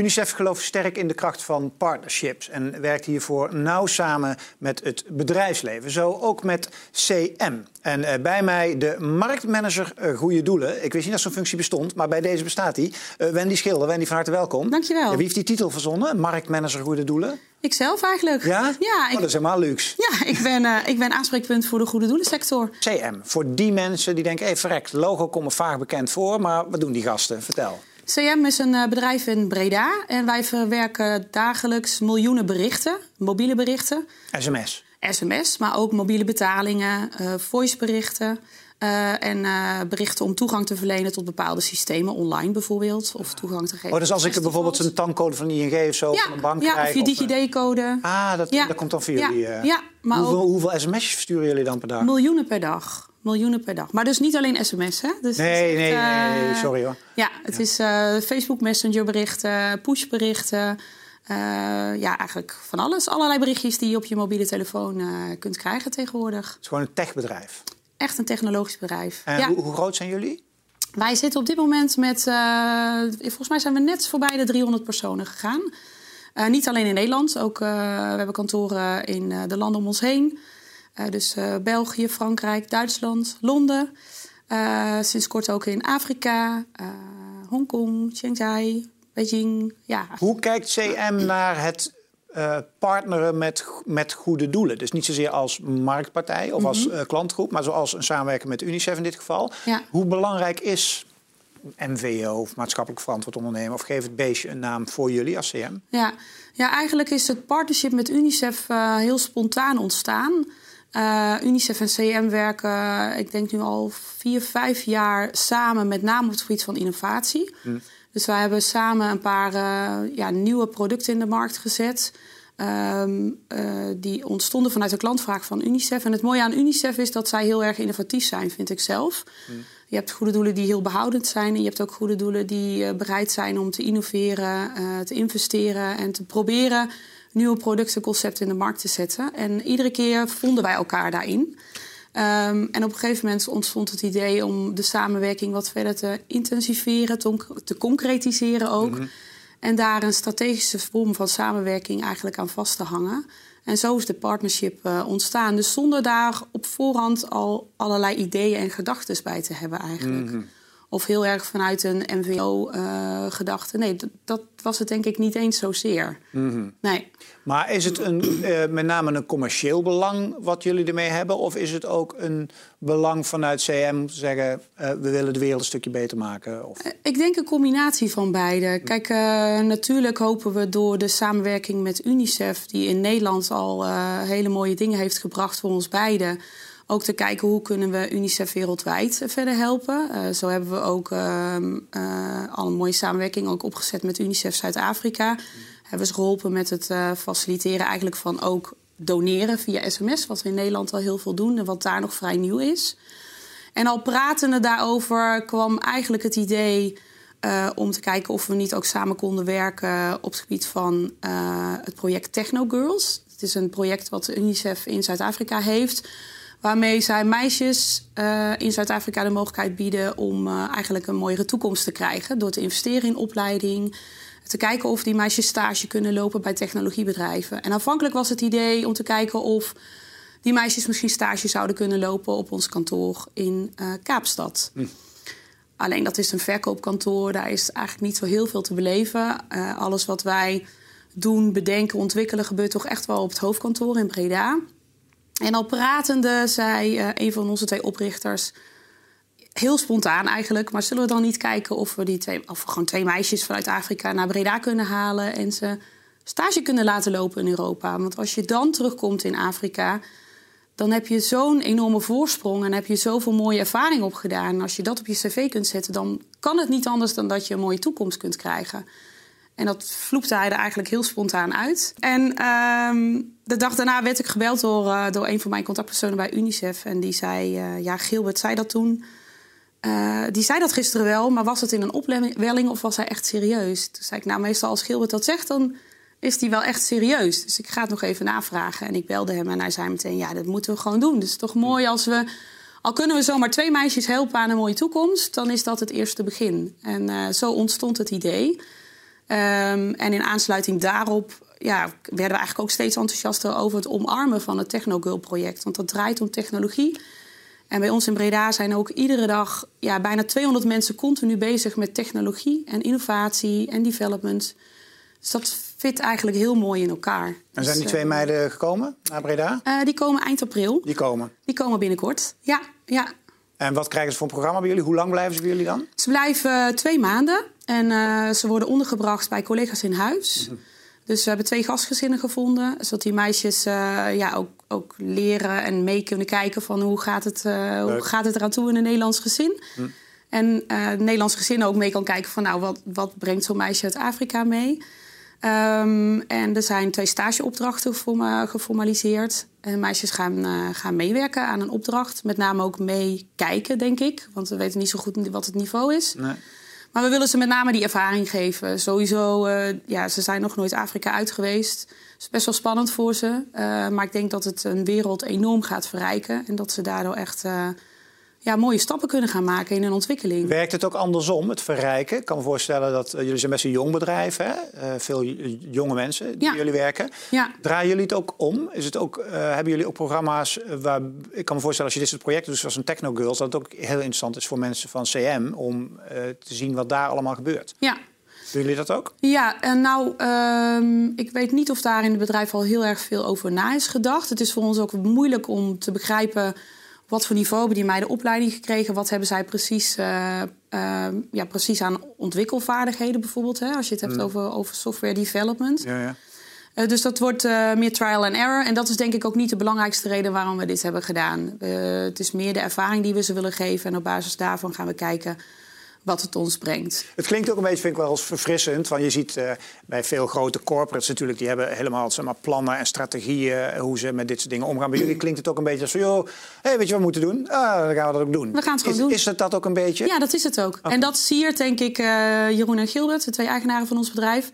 UNICEF gelooft sterk in de kracht van partnerships en werkt hiervoor nauw samen met het bedrijfsleven. Zo ook met CM. En uh, bij mij de marktmanager uh, Goede Doelen. Ik wist niet dat zo'n functie bestond, maar bij deze bestaat die. Uh, Wendy Schilder, Wendy van harte welkom. Dankjewel. wie heeft die titel verzonnen? Marktmanager Goede Doelen? Ikzelf eigenlijk. Ja? ja ik... Oh, dat is helemaal luxe. Ja, ik ben, ik ben aanspreekpunt voor de goede doelensector. CM, voor die mensen die denken, hé hey, verrek, logo komt me vaag bekend voor, maar wat doen die gasten? Vertel. CM is een bedrijf in Breda en wij verwerken dagelijks miljoenen berichten, mobiele berichten. SMS? SMS, maar ook mobiele betalingen, uh, voiceberichten. Uh, en uh, berichten om toegang te verlenen tot bepaalde systemen, online bijvoorbeeld, of toegang te geven. Oh, dus als ik bijvoorbeeld een tankcode van ING of zo ja, van een bank ja, krijg? of je DigiD-code. Ah, dat, ja. dat komt dan voor jullie. Ja, ja maar hoeveel, ook... hoeveel sms'jes versturen jullie dan per dag? Miljoenen per dag. Miljoenen per dag. Maar dus niet alleen sms, hè? Dus nee, nee, nee, nee, sorry hoor. Ja, het is Facebook Messenger berichten, pushberichten. Uh, ja, eigenlijk van alles. Allerlei berichtjes die je op je mobiele telefoon uh, kunt krijgen tegenwoordig. Het is gewoon een techbedrijf? Echt een technologisch bedrijf. En ja. hoe, hoe, groot zijn jullie? Wij zitten op dit moment met... Volgens mij zijn we net voorbij de 300 personen gegaan. niet alleen in Nederland. Ook, we hebben kantoren in de landen om ons heen. Dus België, Frankrijk, Duitsland, Londen. sinds kort ook in Afrika. Hongkong, Shanghai, Beijing. Ja. Hoe kijkt CM naar het uh, partneren met, met goede doelen? Dus niet zozeer als marktpartij of mm -hmm. als uh, klantgroep, maar zoals een samenwerking met UNICEF in dit geval. Ja. Hoe belangrijk is MVO of maatschappelijk verantwoord ondernemen? Of geef het beestje een naam voor jullie als CM? Ja, ja eigenlijk is het partnership met UNICEF uh, heel spontaan ontstaan. Uh, UNICEF en CM werken, ik denk nu al vier, vijf jaar samen, met name op het gebied van innovatie. Mm. Dus wij hebben samen een paar uh, ja, nieuwe producten in de markt gezet. Um, uh, die ontstonden vanuit de klantvraag van UNICEF. En het mooie aan UNICEF is dat zij heel erg innovatief zijn, vind ik zelf. Mm. Je hebt goede doelen die heel behoudend zijn. En je hebt ook goede doelen die uh, bereid zijn om te innoveren, te investeren en te proberen nieuwe producten, concepten in de markt te zetten. En iedere keer vonden wij elkaar daarin. Um, en op een gegeven moment ontstond het idee om de samenwerking wat verder te intensiveren, te, concretiseren ook. Mm-hmm. En daar een strategische vorm van samenwerking eigenlijk aan vast te hangen. En zo is de partnership uh, ontstaan. Dus zonder daar op voorhand al allerlei ideeën en gedachten bij te hebben eigenlijk. Mm-hmm. Of heel erg vanuit een MVO-gedachte. Uh, nee, dat, dat, was het denk ik niet eens zozeer. Mm-hmm. Nee. Maar is het een, uh, met name een commercieel belang wat jullie ermee hebben? Of is het ook een belang vanuit CM zeggen... Uh, we willen de wereld een stukje beter maken? Of? Ik denk een combinatie van beide. Kijk, natuurlijk hopen we door de samenwerking met UNICEF... die in Nederland al hele mooie dingen heeft gebracht voor ons beiden... Ook te kijken hoe kunnen we UNICEF wereldwijd verder helpen. Uh, zo hebben we ook uh, uh, al een mooie samenwerking ook opgezet met UNICEF Zuid-Afrika. Hebben ze geholpen met het faciliteren eigenlijk van ook doneren via sms. Wat we in Nederland al heel veel doen en wat daar nog vrij nieuw is. En al pratende daarover kwam eigenlijk het idee... om te kijken of we niet ook samen konden werken op het gebied van het project Techno Girls. Het is een project wat UNICEF in Zuid-Afrika heeft waarmee zij meisjes uh, in Zuid-Afrika de mogelijkheid bieden om uh, eigenlijk een mooiere toekomst te krijgen door te investeren in opleiding, te kijken of die meisjes stage kunnen lopen bij technologiebedrijven. En aanvankelijk was het idee om te kijken of die meisjes misschien stage zouden kunnen lopen op ons kantoor in uh, Kaapstad. Hm. Alleen dat is een verkoopkantoor, daar is eigenlijk niet zo heel veel te beleven. alles wat wij doen, bedenken, ontwikkelen gebeurt toch echt wel op het hoofdkantoor in Breda. En al pratende zei uh, een van onze twee oprichters, heel spontaan eigenlijk, maar zullen we dan niet kijken of we die twee, of gewoon twee meisjes vanuit Afrika naar Breda kunnen halen en ze stage kunnen laten lopen in Europa? Want als je dan terugkomt in Afrika, dan heb je zo'n enorme voorsprong en heb je zoveel mooie ervaring opgedaan. En als je dat op je cv kunt zetten, dan kan het niet anders dan dat je een mooie toekomst kunt krijgen. En dat vloepte hij er eigenlijk heel spontaan uit. En um, de dag daarna werd ik gebeld door, uh, door een van mijn contactpersonen bij UNICEF. En die zei, uh, ja, Gilbert zei dat toen. Uh, die zei dat gisteren wel, maar was het in een opwelling of was hij echt serieus? Toen zei ik, nou, meestal als Gilbert dat zegt, dan is hij wel echt serieus. Dus ik ga het nog even navragen. En ik belde hem en hij zei meteen, ja, dat moeten we gewoon doen. Dus het is toch mooi als we... Al kunnen we zomaar twee meisjes helpen aan een mooie toekomst... dan is dat het eerste begin. En zo ontstond het idee... Ehm, en in aansluiting daarop ja, werden we eigenlijk ook steeds enthousiaster over het omarmen van het Technogirl-project. Want dat draait om technologie. En bij ons in Breda zijn ook iedere dag ja, bijna 200 mensen continu bezig met technologie en innovatie en development. Dus dat fit eigenlijk heel mooi in elkaar. En zijn Dus, die twee eh, meiden gekomen naar Breda? eh, die komen eind april. Die komen. Die komen binnenkort. Ja, ja. En wat krijgen ze voor een programma bij jullie? Hoe lang blijven ze bij jullie dan? Ze blijven eh, twee maanden en eh, ze worden ondergebracht bij collega's in huis. Mhm. Dus we hebben twee gastgezinnen gevonden, zodat die meisjes eh, ja, ook, ook leren en mee kunnen kijken van hoe gaat het, eh, hoe gaat het eraan toe in een Nederlands gezin. Hm. En het Nederlands gezin ook mee kan kijken van nou, wat, wat brengt zo'n meisje uit Afrika mee. Ehm, en er zijn twee stageopdrachten geforma- geformaliseerd. En meisjes gaan, eh, gaan meewerken aan een opdracht. Met name ook meekijken, denk ik. Want we weten niet zo goed wat het niveau is. Nee. Maar we willen ze met name die ervaring geven. Sowieso, eh, ja, ze zijn nog nooit Afrika uit geweest. Het is best wel spannend voor ze. Eh, maar ik denk dat het een wereld enorm gaat verrijken. En dat ze daardoor echt ja, mooie stappen kunnen gaan maken in hun ontwikkeling. Werkt het ook andersom, het verrijken? Ik kan me voorstellen dat eh, jullie zijn best een jong bedrijf, hè? Eh, veel jonge mensen die Ja. jullie werken. Ja. Draaien jullie het ook om? Is het ook, eh, hebben jullie ook programma's waar... Ik kan me voorstellen als je dit soort projecten doet, zoals een Techno Girls... dat het ook heel interessant is voor mensen van CM om te zien wat daar allemaal gebeurt. Ja, Doen jullie dat ook? Ja, en nou, ehm, ik weet niet of daar in het bedrijf al heel erg veel over na is gedacht. Het is voor ons ook moeilijk om te begrijpen wat voor niveau hebben die meiden opleiding gekregen. Wat hebben zij precies, eh, ehm, ja, precies aan ontwikkelvaardigheden bijvoorbeeld. Hè, als je het hebt over, over software development. Ja, ja. Eh, dus dat wordt eh, meer trial and error. En dat is denk ik ook niet de belangrijkste reden waarom we dit hebben gedaan. Eh, het is meer de ervaring die we ze willen geven. En op basis daarvan gaan we kijken wat het ons brengt. Het klinkt ook een beetje, vind ik wel, als verfrissend. Want je ziet eh, bij veel grote corporates natuurlijk... die hebben helemaal zeg maar, plannen en strategieën... eh, hoe ze met dit soort dingen omgaan. Bij jullie klinkt het ook een beetje als van... joh, hey, weet je wat we moeten doen? Ah, dan gaan we dat ook doen. We gaan het gewoon is, doen. Is het dat ook een beetje? Ja, dat is het ook. En dat siert denk ik eh, Jeroen en Gilbert, de twee eigenaren van ons bedrijf.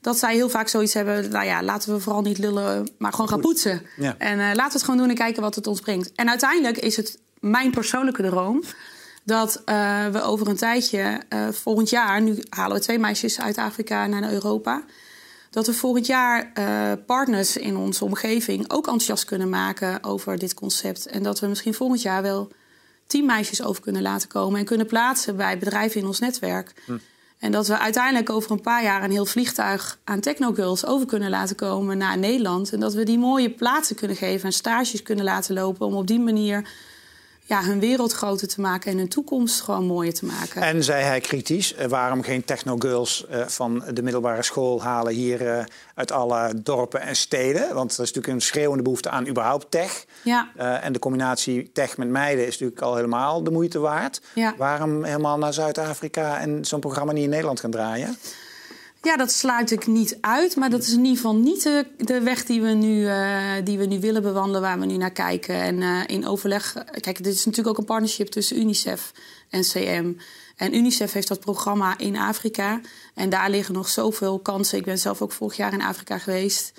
Dat zij heel vaak zoiets hebben, nou ja, laten we vooral niet lullen, maar gewoon gaan poetsen. Ja. En laten we het gewoon doen en kijken wat het ons brengt. En uiteindelijk is het mijn persoonlijke droom dat eh, we over een tijdje, eh, volgend jaar, nu halen we twee meisjes uit Afrika naar Europa. Dat we volgend jaar eh, partners in onze omgeving ook enthousiast kunnen maken over dit concept. En dat we misschien volgend jaar wel tien meisjes over kunnen laten komen en kunnen plaatsen bij bedrijven in ons netwerk. En dat we uiteindelijk over een paar jaar een heel vliegtuig aan Technogirls over kunnen laten komen naar Nederland. En dat we die mooie plaatsen kunnen geven en stages kunnen laten lopen om op die manier ja, hun wereld groter te maken en hun toekomst gewoon mooier te maken. En zei hij kritisch, eh, waarom geen techno-girls eh, van de middelbare school halen hier eh, uit alle dorpen en steden? Want er is natuurlijk een schreeuwende behoefte aan überhaupt tech. Ja. En de combinatie tech met meiden is natuurlijk al helemaal de moeite waard. Ja. Waarom helemaal naar Zuid-Afrika en zo'n programma niet in Nederland gaan draaien? Ja, dat sluit ik niet uit. Maar dat is in ieder geval niet de, de weg die we, nu, eh, die we nu willen bewandelen, waar we nu naar kijken. En eh, in overleg. Kijk, dit is natuurlijk ook een partnership tussen UNICEF en CM. En UNICEF heeft dat programma in Afrika. En daar liggen nog zoveel kansen. Ik ben zelf ook vorig jaar in Afrika geweest.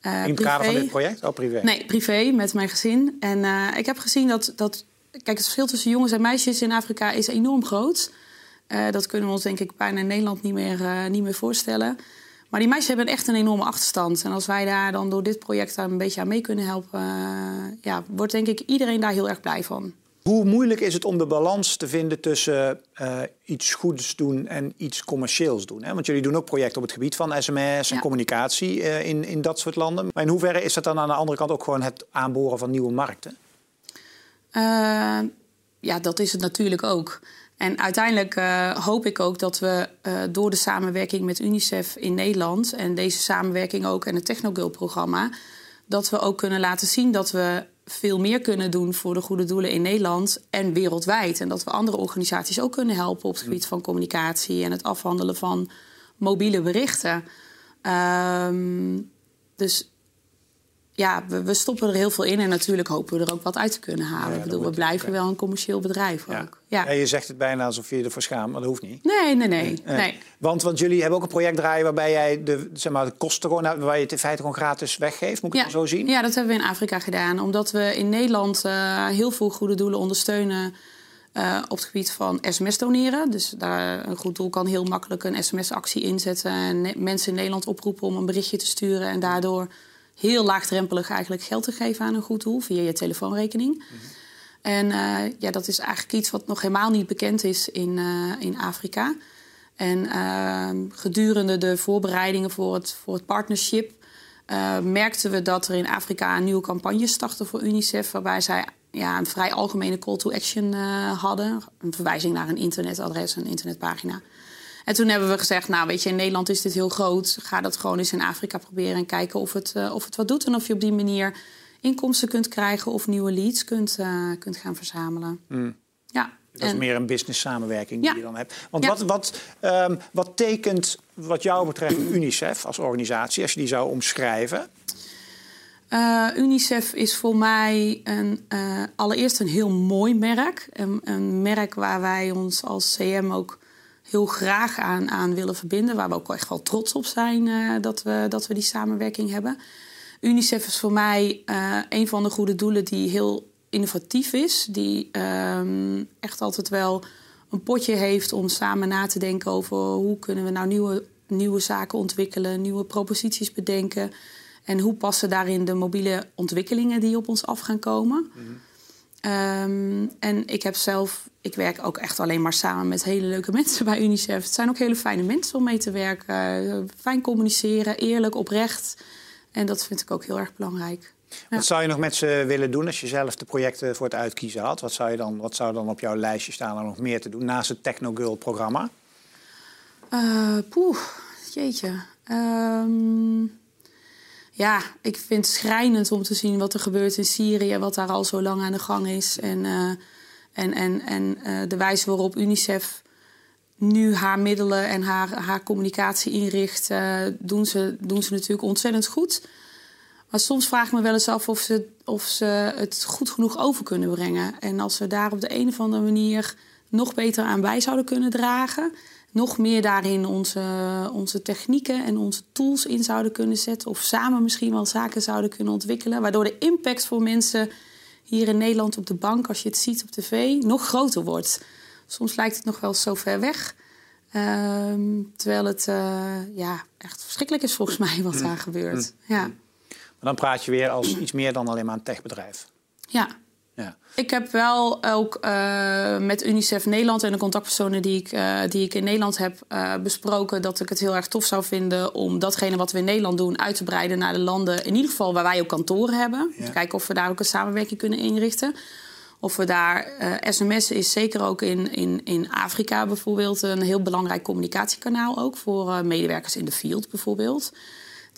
Eh, In het kader van dit project? Oh, privé. Nee, privé met mijn gezin. En ik heb gezien dat, dat. Kijk, het verschil tussen jongens en meisjes in Afrika is enorm groot. Eh, dat kunnen we ons denk ik bijna in Nederland niet meer, eh, niet meer voorstellen. Maar die meisjes hebben echt een enorme achterstand. En als wij daar dan door dit project daar een beetje aan mee kunnen helpen, eh, ja, wordt denk ik iedereen daar heel erg blij van. Hoe moeilijk is het om de balans te vinden tussen iets goeds doen en iets commercieels doen? Hè? Want jullie doen ook projecten op het gebied van sms en Ja. communicatie in, in dat soort landen. Maar in hoeverre is dat dan aan de andere kant ook gewoon het aanboren van nieuwe markten? Ja, dat is het natuurlijk ook. En uiteindelijk eh, hoop ik ook dat we eh, door de samenwerking met UNICEF in Nederland en deze samenwerking ook en het Technogirl-programma, dat we ook kunnen laten zien dat we veel meer kunnen doen voor de goede doelen in Nederland en wereldwijd. En dat we andere organisaties ook kunnen helpen op het gebied van communicatie en het afhandelen van mobiele berichten. Ehm, dus ja, we, we stoppen er heel veel in en natuurlijk hopen we er ook wat uit te kunnen halen. Ja, ik bedoel, we blijven wel een commercieel bedrijf Ja. ook. Ja. Ja, je zegt het bijna alsof je je ervoor schaamt, maar dat hoeft niet. Nee, nee, nee. Eh, nee. Want, want jullie hebben ook een project draaien waarbij jij de, zeg maar, de kosten gewoon, waar je het in feite gewoon gratis weggeeft. Moet ik het zo zien? ja, dat hebben we in Afrika gedaan. Omdat we in Nederland eh, heel veel goede doelen ondersteunen. uh, op het gebied van sms doneren. Dus daar, een goed doel kan heel makkelijk een sms-actie inzetten... en mensen in Nederland oproepen om een berichtje te sturen... en daardoor heel laagdrempelig eigenlijk geld te geven aan een goed doel... via je telefoonrekening. Mhm. En uh, ja, dat is eigenlijk iets wat nog helemaal niet bekend is in, uh, in Afrika. En uh, gedurende de voorbereidingen voor het, voor het partnership... merkten we dat er in Afrika een nieuwe campagne startte voor UNICEF... waarbij zij ja, een vrij algemene call to action hadden. Een verwijzing naar een internetadres, een internetpagina. En toen hebben we gezegd, nou weet je, in Nederland is dit heel groot. Ga dat gewoon eens in Afrika proberen en kijken of het, uh, of het wat doet. En of je op die manier inkomsten kunt krijgen of nieuwe leads kunt, uh, kunt gaan verzamelen. Mm. Ja. Dat is meer een business samenwerking die je dan hebt. Want wat, wat, um, wat tekent wat jou betreft UNICEF als organisatie, als je die zou omschrijven? Uh, UNICEF is voor mij een, uh, allereerst een heel mooi merk. Een, een, merk waar wij ons als CM ook heel graag aan, aan willen verbinden. Waar we ook echt wel trots op zijn uh, dat, we, dat we die samenwerking hebben. UNICEF is voor mij een van de goede doelen die heel innovatief is. Die ehm, echt altijd wel een potje heeft om samen na te denken over hoe kunnen we nou nieuwe, nieuwe zaken ontwikkelen, nieuwe proposities bedenken. En hoe passen daarin de mobiele ontwikkelingen die op ons af gaan komen? Mm en ik heb zelf, ik werk ook echt alleen maar samen met hele leuke mensen bij UNICEF. Het zijn ook hele fijne mensen om mee te werken. Fijn communiceren, eerlijk, oprecht. En dat vind ik ook heel erg belangrijk. Wat zou je nog met ze willen doen als je zelf de projecten voor het uitkiezen had? Wat zou, je dan, wat zou dan op jouw lijstje staan om nog meer te doen naast het Technogirl-programma? Uh, poeh, jeetje. Um, ja, ik vind het schrijnend om te zien wat er gebeurt in Syrië, wat daar al zo lang aan de gang is. En, uh, en, en, en uh, de wijze waarop UNICEF nu haar middelen en haar, haar communicatie inricht, uh, doen, ze, doen ze natuurlijk ontzettend goed. Maar soms vraag ik me wel eens af of ze, of ze het goed genoeg over kunnen brengen. En als we daar op de een of andere manier nog beter aan bij zouden kunnen dragen nog meer daarin onze, onze technieken en onze tools in zouden kunnen zetten. Of samen misschien wel zaken zouden kunnen ontwikkelen. Waardoor de impact voor mensen hier in Nederland op de bank, als je het ziet op tv, nog groter wordt. Soms lijkt het nog wel zo ver weg. Uh, terwijl het uh, ja, echt verschrikkelijk is volgens mij wat daar gebeurt. Ja. Maar dan praat je weer als iets meer dan alleen maar een techbedrijf. Ja, ja. Ik heb wel ook uh, met UNICEF Nederland en de contactpersonen die ik, uh, die ik in Nederland heb uh, besproken dat ik het heel erg tof zou vinden om datgene wat we in Nederland doen uit te breiden naar de landen, in ieder geval waar wij ook kantoren hebben. Ja. Kijken of we daar ook een samenwerking kunnen inrichten. Of we daar, sms is zeker ook in, in, in Afrika bijvoorbeeld een heel belangrijk communicatiekanaal ook voor medewerkers in de field bijvoorbeeld.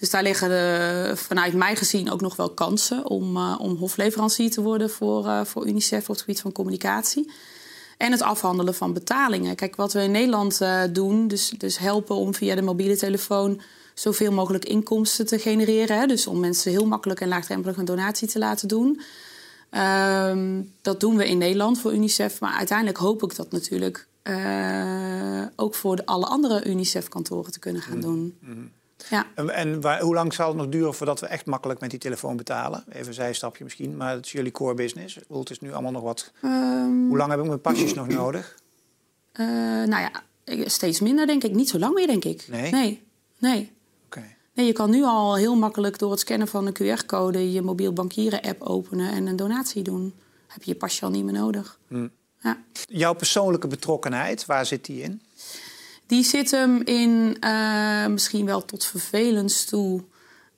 Dus daar liggen de, vanuit mij gezien ook nog wel kansen om, uh, om hofleverancier te worden voor, uh, voor UNICEF op het gebied van communicatie. En het afhandelen van betalingen. Kijk, wat we in Nederland uh, doen, dus, dus helpen om via de mobiele telefoon zoveel mogelijk inkomsten te genereren. Hè, dus om mensen heel makkelijk en laagdrempelig een donatie te laten doen. Ehm, dat doen we in Nederland voor UNICEF. Maar uiteindelijk hoop ik dat natuurlijk ook voor de, alle andere UNICEF-kantoren te kunnen gaan mm. doen. Mm. Ja. En, en waar, hoe lang zal het nog duren voordat we echt makkelijk met die telefoon betalen? Even een zijstapje misschien, maar het is jullie core business. Het is nu allemaal nog wat... Um, hoe lang heb ik mijn pasjes nog nodig? Uh, nou ja, steeds minder denk ik. Niet zo lang meer denk ik. Nee? Nee. nee. Okay. Nee, je kan nu al heel makkelijk door het scannen van een QR-code... je mobiel bankieren-app openen en een donatie doen. Heb je je pasje al niet meer nodig. Hm. Ja. Jouw persoonlijke betrokkenheid, waar zit die in? Die zit hem in uh, misschien wel tot vervelens toe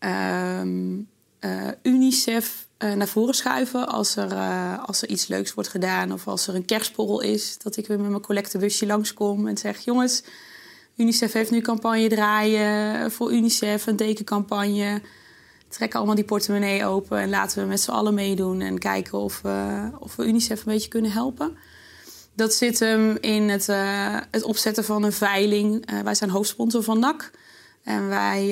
uh, uh, UNICEF naar voren schuiven als er, als er iets leuks wordt gedaan of als er een kerstborrel is. Dat ik weer met mijn collectebusje langskom en zeg: Jongens, UNICEF heeft nu campagne draaien voor UNICEF, een tekencampagne. Trekken allemaal die portemonnee open en laten we met z'n allen meedoen en kijken of, of we UNICEF een beetje kunnen helpen. Dat zit hem in het, uh, het opzetten van een veiling. Uh, wij zijn hoofdsponsor van NAC. En wij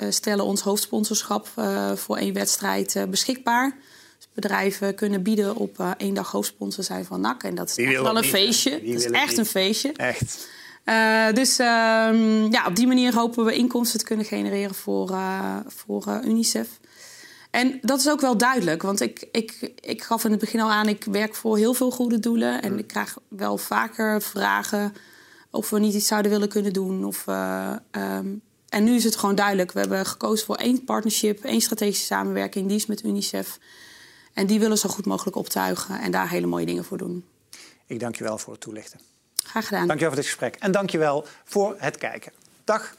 uh, stellen ons hoofdsponsorschap voor één wedstrijd beschikbaar. Dus bedrijven kunnen bieden op één dag hoofdsponsor zijn van NAC. En dat is echt wel een feestje. Het is echt een feestje. Echt. dus uh, ja, op die manier hopen we inkomsten te kunnen genereren voor, voor UNICEF. En dat is ook wel duidelijk, want ik, ik, ik gaf in het begin al aan, ik werk voor heel veel goede doelen. En ik krijg wel vaker vragen of we niet iets zouden willen kunnen doen. Of, uh, um, en nu is het gewoon duidelijk. We hebben gekozen voor één partnership, één strategische samenwerking. Die is met UNICEF. En die willen zo goed mogelijk optuigen en daar hele mooie dingen voor doen. Ik dank je wel voor het toelichten. Graag gedaan. Dank je wel voor dit gesprek en dank je wel voor het kijken. Dag.